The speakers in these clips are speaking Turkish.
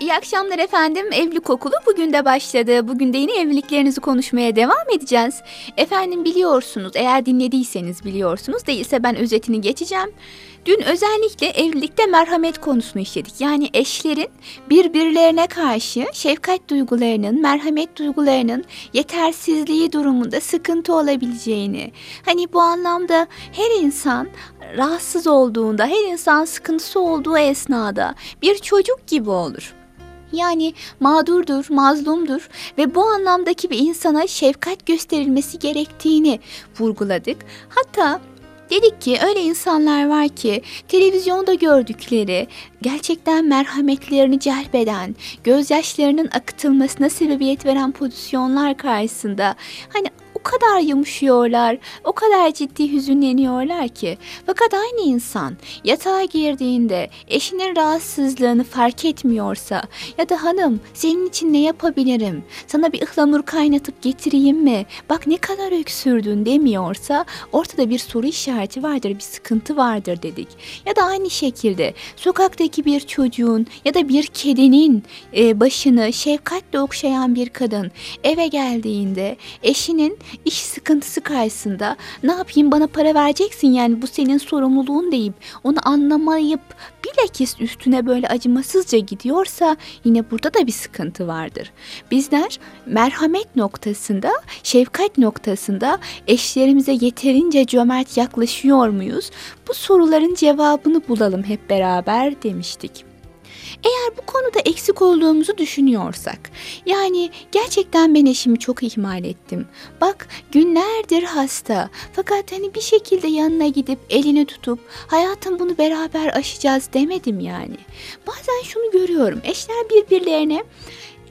İyi akşamlar efendim. Evlilik okulu bugün de başladı. Bugün de yine evliliklerinizi konuşmaya devam edeceğiz. Efendim biliyorsunuz, eğer dinlediyseniz biliyorsunuz. Değilse ben özetini geçeceğim. Dün özellikle evlilikte merhamet konusunu işledik. Yani eşlerin birbirlerine karşı şefkat duygularının, merhamet duygularının yetersizliği durumunda sıkıntı olabileceğini. Hani bu anlamda her insan rahatsız olduğunda, her insan sıkıntısı olduğu esnada bir çocuk gibi olur. Yani mağdurdur, mazlumdur ve bu anlamdaki bir insana şefkat gösterilmesi gerektiğini vurguladık. Hatta Dedik ki öyle insanlar var ki televizyonda gördükleri gerçekten merhametlerini celbeden, gözyaşlarının akıtılmasına sebebiyet veren pozisyonlar karşısında hani kadar yumuşuyorlar, o kadar ciddi hüzünleniyorlar ki. Fakat aynı insan yatağa girdiğinde eşinin rahatsızlığını fark etmiyorsa ya da hanım senin için ne yapabilirim, sana bir ıhlamur kaynatıp getireyim mi, bak ne kadar öksürdün demiyorsa ortada bir soru işareti vardır, bir sıkıntı vardır dedik. Ya da aynı şekilde sokaktaki bir çocuğun ya da bir kedinin e, başını şefkatle okşayan bir kadın eve geldiğinde eşinin iş sıkıntısı karşısında ne yapayım bana para vereceksin yani bu senin sorumluluğun deyip onu anlamayıp bilakis üstüne böyle acımasızca gidiyorsa yine burada da bir sıkıntı vardır. Bizler merhamet noktasında, şefkat noktasında eşlerimize yeterince cömert yaklaşıyor muyuz? Bu soruların cevabını bulalım hep beraber demiştik. Eğer bu konuda eksik olduğumuzu düşünüyorsak, yani gerçekten ben eşimi çok ihmal ettim. Bak günlerdir hasta fakat hani bir şekilde yanına gidip elini tutup hayatım bunu beraber aşacağız demedim yani. Bazen şunu görüyorum eşler birbirlerine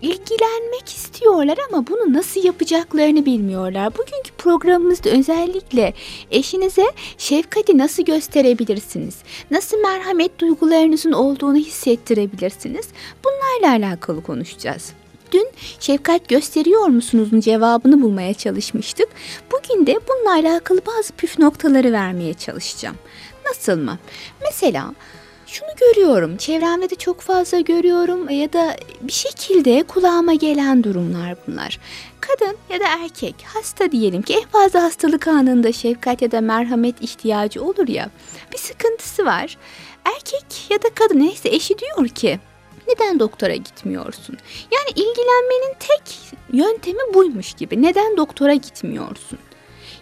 ilgilenmek istiyorlar ama bunu nasıl yapacaklarını bilmiyorlar. Bugünkü programımızda özellikle eşinize şefkati nasıl gösterebilirsiniz? Nasıl merhamet duygularınızın olduğunu hissettirebilirsiniz? Bunlarla alakalı konuşacağız. Dün şefkat gösteriyor musunuzun cevabını bulmaya çalışmıştık. Bugün de bununla alakalı bazı püf noktaları vermeye çalışacağım. Nasıl mı? Mesela şunu görüyorum, çevremde de çok fazla görüyorum ya da bir şekilde kulağıma gelen durumlar bunlar. Kadın ya da erkek hasta diyelim ki en fazla hastalık anında şefkat ya da merhamet ihtiyacı olur ya. Bir sıkıntısı var. Erkek ya da kadın neyse eşi diyor ki neden doktora gitmiyorsun? Yani ilgilenmenin tek yöntemi buymuş gibi. Neden doktora gitmiyorsun?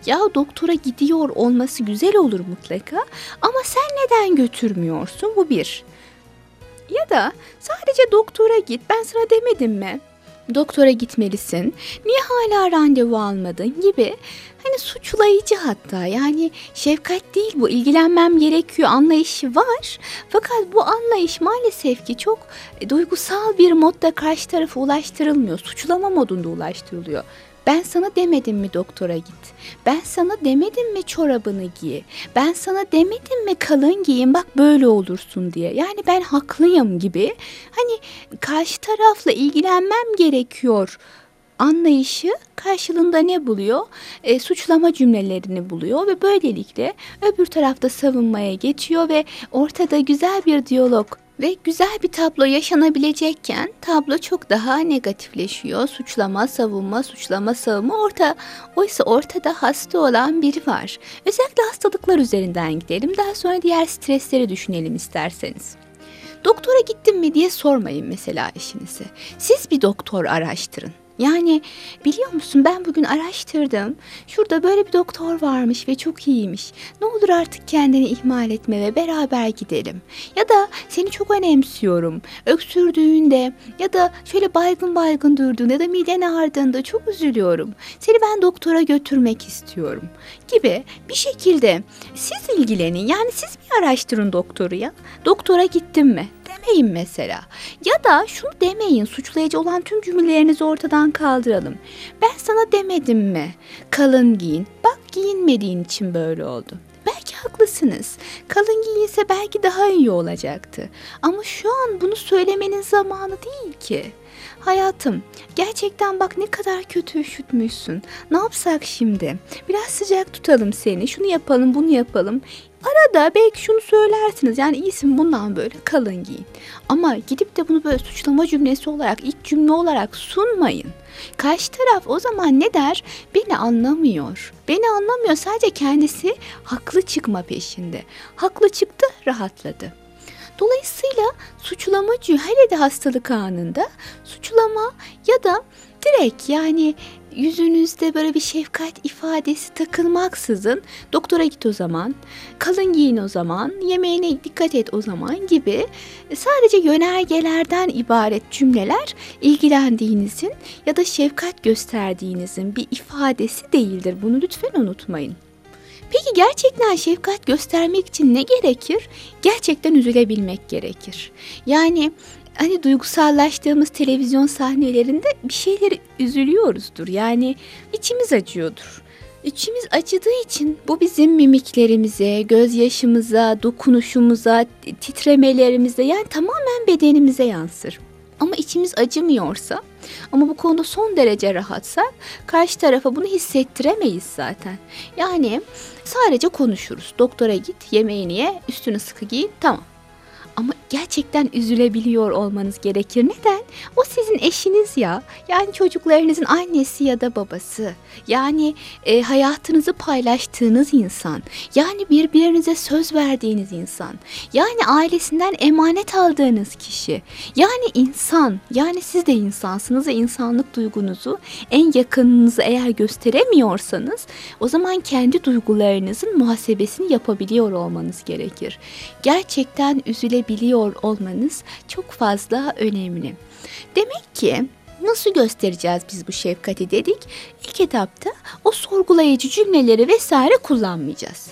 Ya doktora gidiyor olması güzel olur mutlaka ama sen neden götürmüyorsun bu bir. Ya da sadece doktora git ben sana demedim mi? Doktora gitmelisin. Niye hala randevu almadın gibi hani suçlayıcı hatta yani şefkat değil bu ilgilenmem gerekiyor anlayışı var. Fakat bu anlayış maalesef ki çok e, duygusal bir modda karşı tarafa ulaştırılmıyor. Suçlama modunda ulaştırılıyor. Ben sana demedim mi doktora git? Ben sana demedim mi çorabını giy? Ben sana demedim mi kalın giyin bak böyle olursun diye. Yani ben haklıyım gibi. Hani karşı tarafla ilgilenmem gerekiyor anlayışı karşılığında ne buluyor? E, suçlama cümlelerini buluyor ve böylelikle öbür tarafta savunmaya geçiyor ve ortada güzel bir diyalog ve güzel bir tablo yaşanabilecekken tablo çok daha negatifleşiyor. Suçlama, savunma, suçlama, savunma orta. Oysa ortada hasta olan biri var. Özellikle hastalıklar üzerinden gidelim. Daha sonra diğer stresleri düşünelim isterseniz. Doktora gittim mi diye sormayın mesela eşinize. Siz bir doktor araştırın. Yani biliyor musun ben bugün araştırdım. Şurada böyle bir doktor varmış ve çok iyiymiş. Ne olur artık kendini ihmal etme ve beraber gidelim. Ya da seni çok önemsiyorum. Öksürdüğünde ya da şöyle baygın baygın durduğunda ya da miden ağrıdığında çok üzülüyorum. Seni ben doktora götürmek istiyorum gibi bir şekilde siz ilgilenin. Yani siz bir araştırın doktoru ya. Doktora gittim mi? Demeyin mesela. Ya da şunu demeyin suçlayıcı olan tüm cümlelerinizi ortadan kaldıralım. Ben sana demedim mi? Kalın giyin. Bak giyinmediğin için böyle oldu. belki haklısınız. Kalın giyinse belki daha iyi olacaktı. Ama şu an bunu söylemenin zamanı değil ki. Hayatım, gerçekten bak ne kadar kötü üşütmüşsün. Ne yapsak şimdi? Biraz sıcak tutalım seni. Şunu yapalım, bunu yapalım. Arada belki şunu söylersiniz. Yani iyisin bundan böyle kalın giyin. Ama gidip de bunu böyle suçlama cümlesi olarak, ilk cümle olarak sunmayın. Karşı taraf o zaman ne der? Beni anlamıyor. Beni anlamıyor sadece kendisi haklı çıkma peşinde. Haklı çıktı, rahatladı. Dolayısıyla suçlamacı hele de hastalık anında suçlama ya da direkt yani yüzünüzde böyle bir şefkat ifadesi takılmaksızın doktora git o zaman, kalın giyin o zaman, yemeğine dikkat et o zaman gibi sadece yönergelerden ibaret cümleler ilgilendiğinizin ya da şefkat gösterdiğinizin bir ifadesi değildir. Bunu lütfen unutmayın. Peki gerçekten şefkat göstermek için ne gerekir? Gerçekten üzülebilmek gerekir. Yani hani duygusallaştığımız televizyon sahnelerinde bir şeyleri üzülüyoruzdur. Yani içimiz acıyordur. İçimiz acıdığı için bu bizim mimiklerimize, gözyaşımıza, dokunuşumuza, titremelerimize yani tamamen bedenimize yansır. Ama içimiz acımıyorsa ama bu konuda son derece rahatsak karşı tarafa bunu hissettiremeyiz zaten. Yani sadece konuşuruz. Doktora git, yemeğini ye, üstünü sıkı giyin, tamam. Ama gerçekten üzülebiliyor olmanız gerekir. Neden? O sizin eşiniz ya. Yani çocuklarınızın annesi ya da babası. Yani e, hayatınızı paylaştığınız insan. Yani birbirinize söz verdiğiniz insan. Yani ailesinden emanet aldığınız kişi. Yani insan. Yani siz de insansınız ve insanlık duygunuzu en yakınınızı eğer gösteremiyorsanız o zaman kendi duygularınızın muhasebesini yapabiliyor olmanız gerekir. Gerçekten üzülebiliyor olmanız çok fazla önemli. Demek ki Nasıl göstereceğiz biz bu şefkati dedik? İlk etapta o sorgulayıcı cümleleri vesaire kullanmayacağız.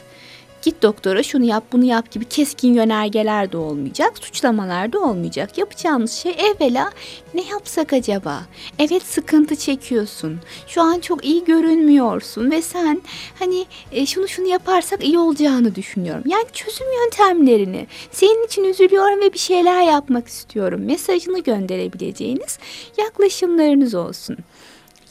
Git doktora şunu yap bunu yap gibi keskin yönergeler de olmayacak, suçlamalar da olmayacak. Yapacağımız şey evvela ne yapsak acaba? Evet sıkıntı çekiyorsun. Şu an çok iyi görünmüyorsun ve sen hani e, şunu şunu yaparsak iyi olacağını düşünüyorum. Yani çözüm yöntemlerini senin için üzülüyorum ve bir şeyler yapmak istiyorum mesajını gönderebileceğiniz yaklaşımlarınız olsun.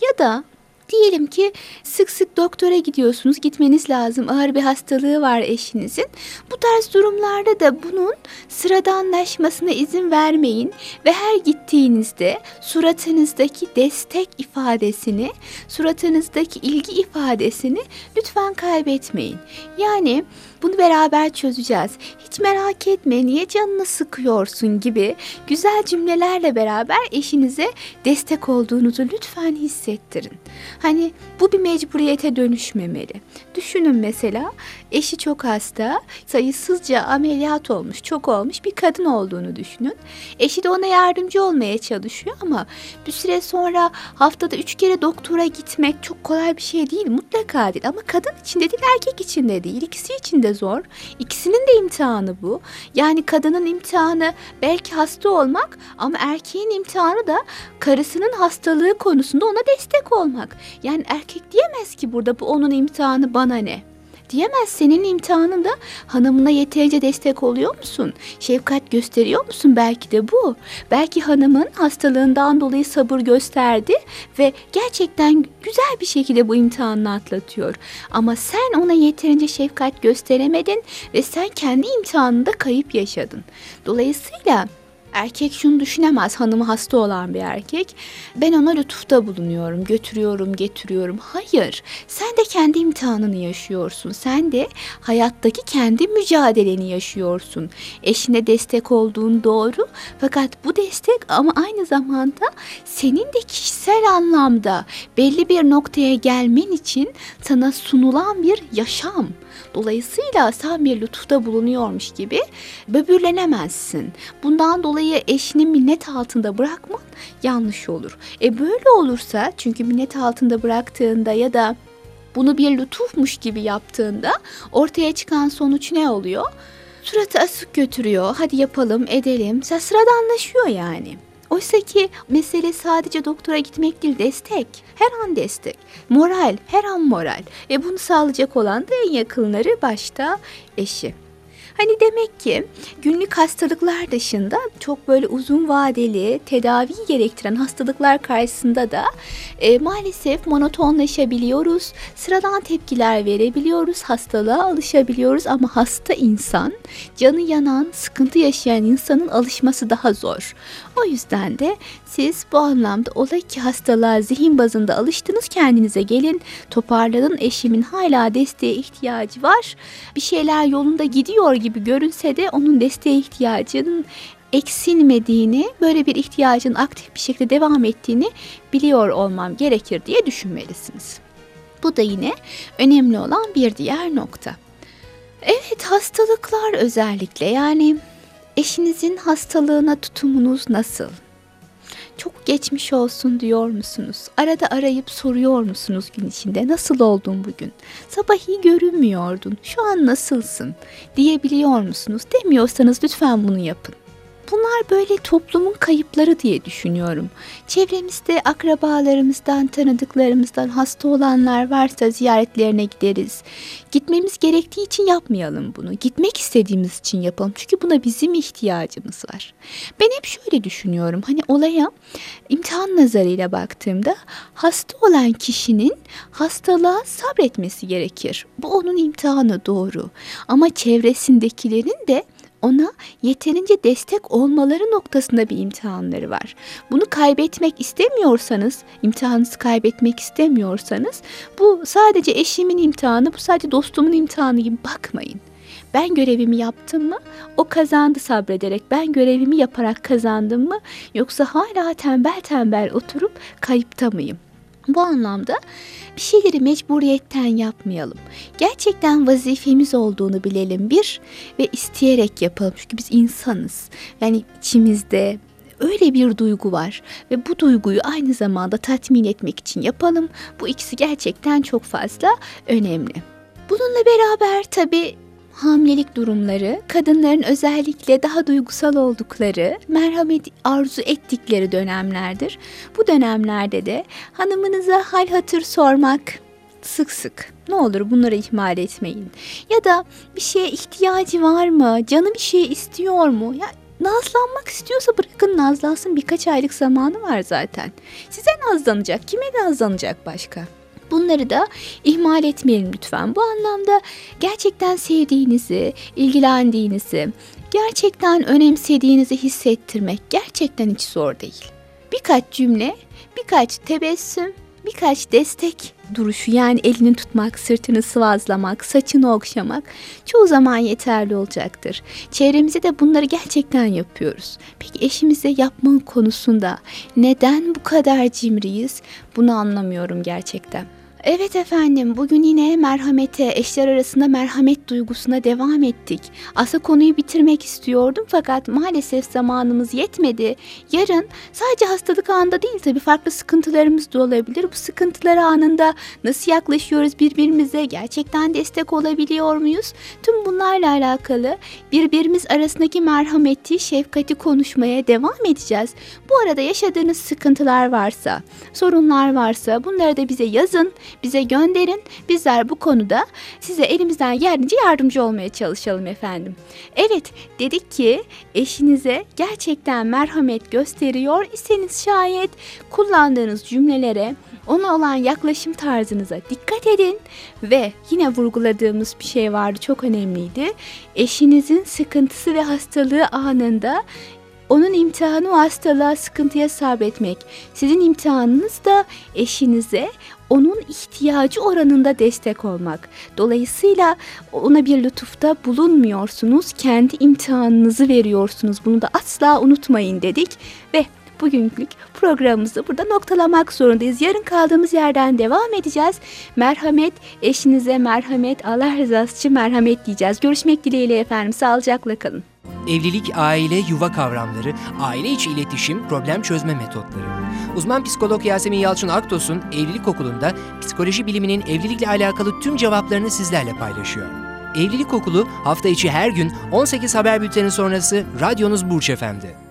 Ya da Diyelim ki sık sık doktora gidiyorsunuz, gitmeniz lazım. Ağır bir hastalığı var eşinizin. Bu tarz durumlarda da bunun sıradanlaşmasına izin vermeyin ve her gittiğinizde suratınızdaki destek ifadesini, suratınızdaki ilgi ifadesini lütfen kaybetmeyin. Yani bunu beraber çözeceğiz. Hiç merak etme niye canını sıkıyorsun gibi güzel cümlelerle beraber eşinize destek olduğunuzu lütfen hissettirin. Hani bu bir mecburiyete dönüşmemeli. Düşünün mesela eşi çok hasta, sayısızca ameliyat olmuş, çok olmuş bir kadın olduğunu düşünün. Eşi de ona yardımcı olmaya çalışıyor ama bir süre sonra haftada üç kere doktora gitmek çok kolay bir şey değil. Mutlaka değil ama kadın için de değil, erkek için de değil. İkisi için de zor. İkisinin de imtihanı bu. Yani kadının imtihanı belki hasta olmak ama erkeğin imtihanı da karısının hastalığı konusunda ona destek olmak. Yani erkek diyemez ki burada bu onun imtihanı bana ne? Diyemez senin imtihanında hanımına yeterince destek oluyor musun? Şefkat gösteriyor musun? Belki de bu. Belki hanımın hastalığından dolayı sabır gösterdi ve gerçekten güzel bir şekilde bu imtihanını atlatıyor. Ama sen ona yeterince şefkat gösteremedin ve sen kendi imtihanında kayıp yaşadın. Dolayısıyla Erkek şunu düşünemez hanımı hasta olan bir erkek. Ben ona lütufta bulunuyorum, götürüyorum, getiriyorum. Hayır, sen de kendi imtihanını yaşıyorsun. Sen de hayattaki kendi mücadeleni yaşıyorsun. Eşine destek olduğun doğru fakat bu destek ama aynı zamanda senin de kişisel anlamda belli bir noktaya gelmen için sana sunulan bir yaşam. Dolayısıyla sen bir lütufta bulunuyormuş gibi böbürlenemezsin. Bundan dolayı eşini minnet altında bırakman yanlış olur. E böyle olursa çünkü minnet altında bıraktığında ya da bunu bir lütufmuş gibi yaptığında ortaya çıkan sonuç ne oluyor? Suratı asık götürüyor. Hadi yapalım, edelim. Sıradanlaşıyor yani. Oysa ki mesele sadece doktora gitmek değil, destek. Her an destek. Moral, her an moral. Ve bunu sağlayacak olan da en yakınları başta eşi. Hani demek ki günlük hastalıklar dışında çok böyle uzun vadeli tedavi gerektiren hastalıklar karşısında da e, maalesef monotonlaşabiliyoruz. Sıradan tepkiler verebiliyoruz, hastalığa alışabiliyoruz ama hasta insan, canı yanan, sıkıntı yaşayan insanın alışması daha zor. O yüzden de siz bu anlamda ola ki hastalığa zihin bazında alıştınız kendinize gelin, toparlanın eşimin hala desteğe ihtiyacı var. Bir şeyler yolunda gidiyor gibi görünse de onun desteğe ihtiyacının eksilmediğini, böyle bir ihtiyacın aktif bir şekilde devam ettiğini biliyor olmam gerekir diye düşünmelisiniz. Bu da yine önemli olan bir diğer nokta. Evet hastalıklar özellikle yani eşinizin hastalığına tutumunuz nasıl? Çok geçmiş olsun diyor musunuz? Arada arayıp soruyor musunuz gün içinde? Nasıl oldun bugün? Sabah iyi görünmüyordun. Şu an nasılsın? Diyebiliyor musunuz? Demiyorsanız lütfen bunu yapın. Bunlar böyle toplumun kayıpları diye düşünüyorum. Çevremizde akrabalarımızdan, tanıdıklarımızdan hasta olanlar varsa ziyaretlerine gideriz. Gitmemiz gerektiği için yapmayalım bunu. Gitmek istediğimiz için yapalım. Çünkü buna bizim ihtiyacımız var. Ben hep şöyle düşünüyorum. Hani olaya imtihan nazarıyla baktığımda hasta olan kişinin hastalığa sabretmesi gerekir. Bu onun imtihanı doğru. Ama çevresindekilerin de ona yeterince destek olmaları noktasında bir imtihanları var. Bunu kaybetmek istemiyorsanız, imtihanınızı kaybetmek istemiyorsanız bu sadece eşimin imtihanı, bu sadece dostumun imtihanı gibi bakmayın. Ben görevimi yaptım mı? O kazandı sabrederek. Ben görevimi yaparak kazandım mı? Yoksa hala tembel tembel oturup kayıpta mıyım? Bu anlamda bir şeyleri mecburiyetten yapmayalım. Gerçekten vazifemiz olduğunu bilelim bir ve isteyerek yapalım. Çünkü biz insanız. Yani içimizde öyle bir duygu var ve bu duyguyu aynı zamanda tatmin etmek için yapalım. Bu ikisi gerçekten çok fazla önemli. Bununla beraber tabii hamilelik durumları, kadınların özellikle daha duygusal oldukları, merhamet arzu ettikleri dönemlerdir. Bu dönemlerde de hanımınıza hal hatır sormak sık sık. Ne olur bunları ihmal etmeyin. Ya da bir şeye ihtiyacı var mı? Canı bir şey istiyor mu? Ya nazlanmak istiyorsa bırakın nazlansın birkaç aylık zamanı var zaten. Size nazlanacak, kime nazlanacak başka? Bunları da ihmal etmeyelim lütfen. Bu anlamda gerçekten sevdiğinizi, ilgilendiğinizi, gerçekten önemsediğinizi hissettirmek gerçekten hiç zor değil. Birkaç cümle, birkaç tebessüm, birkaç destek duruşu yani elini tutmak, sırtını sıvazlamak, saçını okşamak çoğu zaman yeterli olacaktır. Çevremizde de bunları gerçekten yapıyoruz. Peki eşimize yapma konusunda neden bu kadar cimriyiz? Bunu anlamıyorum gerçekten. Evet efendim, bugün yine merhamete, eşler arasında merhamet duygusuna devam ettik. Aslında konuyu bitirmek istiyordum fakat maalesef zamanımız yetmedi. Yarın sadece hastalık anında değil tabii farklı sıkıntılarımız da olabilir. Bu sıkıntılar anında nasıl yaklaşıyoruz birbirimize, gerçekten destek olabiliyor muyuz? Tüm bunlarla alakalı birbirimiz arasındaki merhameti, şefkati konuşmaya devam edeceğiz. Bu arada yaşadığınız sıkıntılar varsa, sorunlar varsa bunları da bize yazın bize gönderin. Bizler bu konuda size elimizden geldiğince yardımcı olmaya çalışalım efendim. Evet dedik ki eşinize gerçekten merhamet gösteriyor iseniz şayet kullandığınız cümlelere ona olan yaklaşım tarzınıza dikkat edin ve yine vurguladığımız bir şey vardı çok önemliydi. Eşinizin sıkıntısı ve hastalığı anında onun imtihanı o hastalığa, sıkıntıya sabretmek. Sizin imtihanınız da eşinize onun ihtiyacı oranında destek olmak. Dolayısıyla ona bir lütufta bulunmuyorsunuz. Kendi imtihanınızı veriyorsunuz. Bunu da asla unutmayın dedik ve bugünlük programımızı burada noktalamak zorundayız. Yarın kaldığımız yerden devam edeceğiz. Merhamet, eşinize merhamet, Allah rızası için merhamet diyeceğiz. Görüşmek dileğiyle efendim. Sağlıcakla kalın. Evlilik, aile, yuva kavramları, aile içi iletişim, problem çözme metotları. Uzman psikolog Yasemin Yalçın Aktos'un Evlilik Okulu'nda psikoloji biliminin evlilikle alakalı tüm cevaplarını sizlerle paylaşıyor. Evlilik Okulu hafta içi her gün 18 haber bülteni sonrası radyonuz Burç Efendi.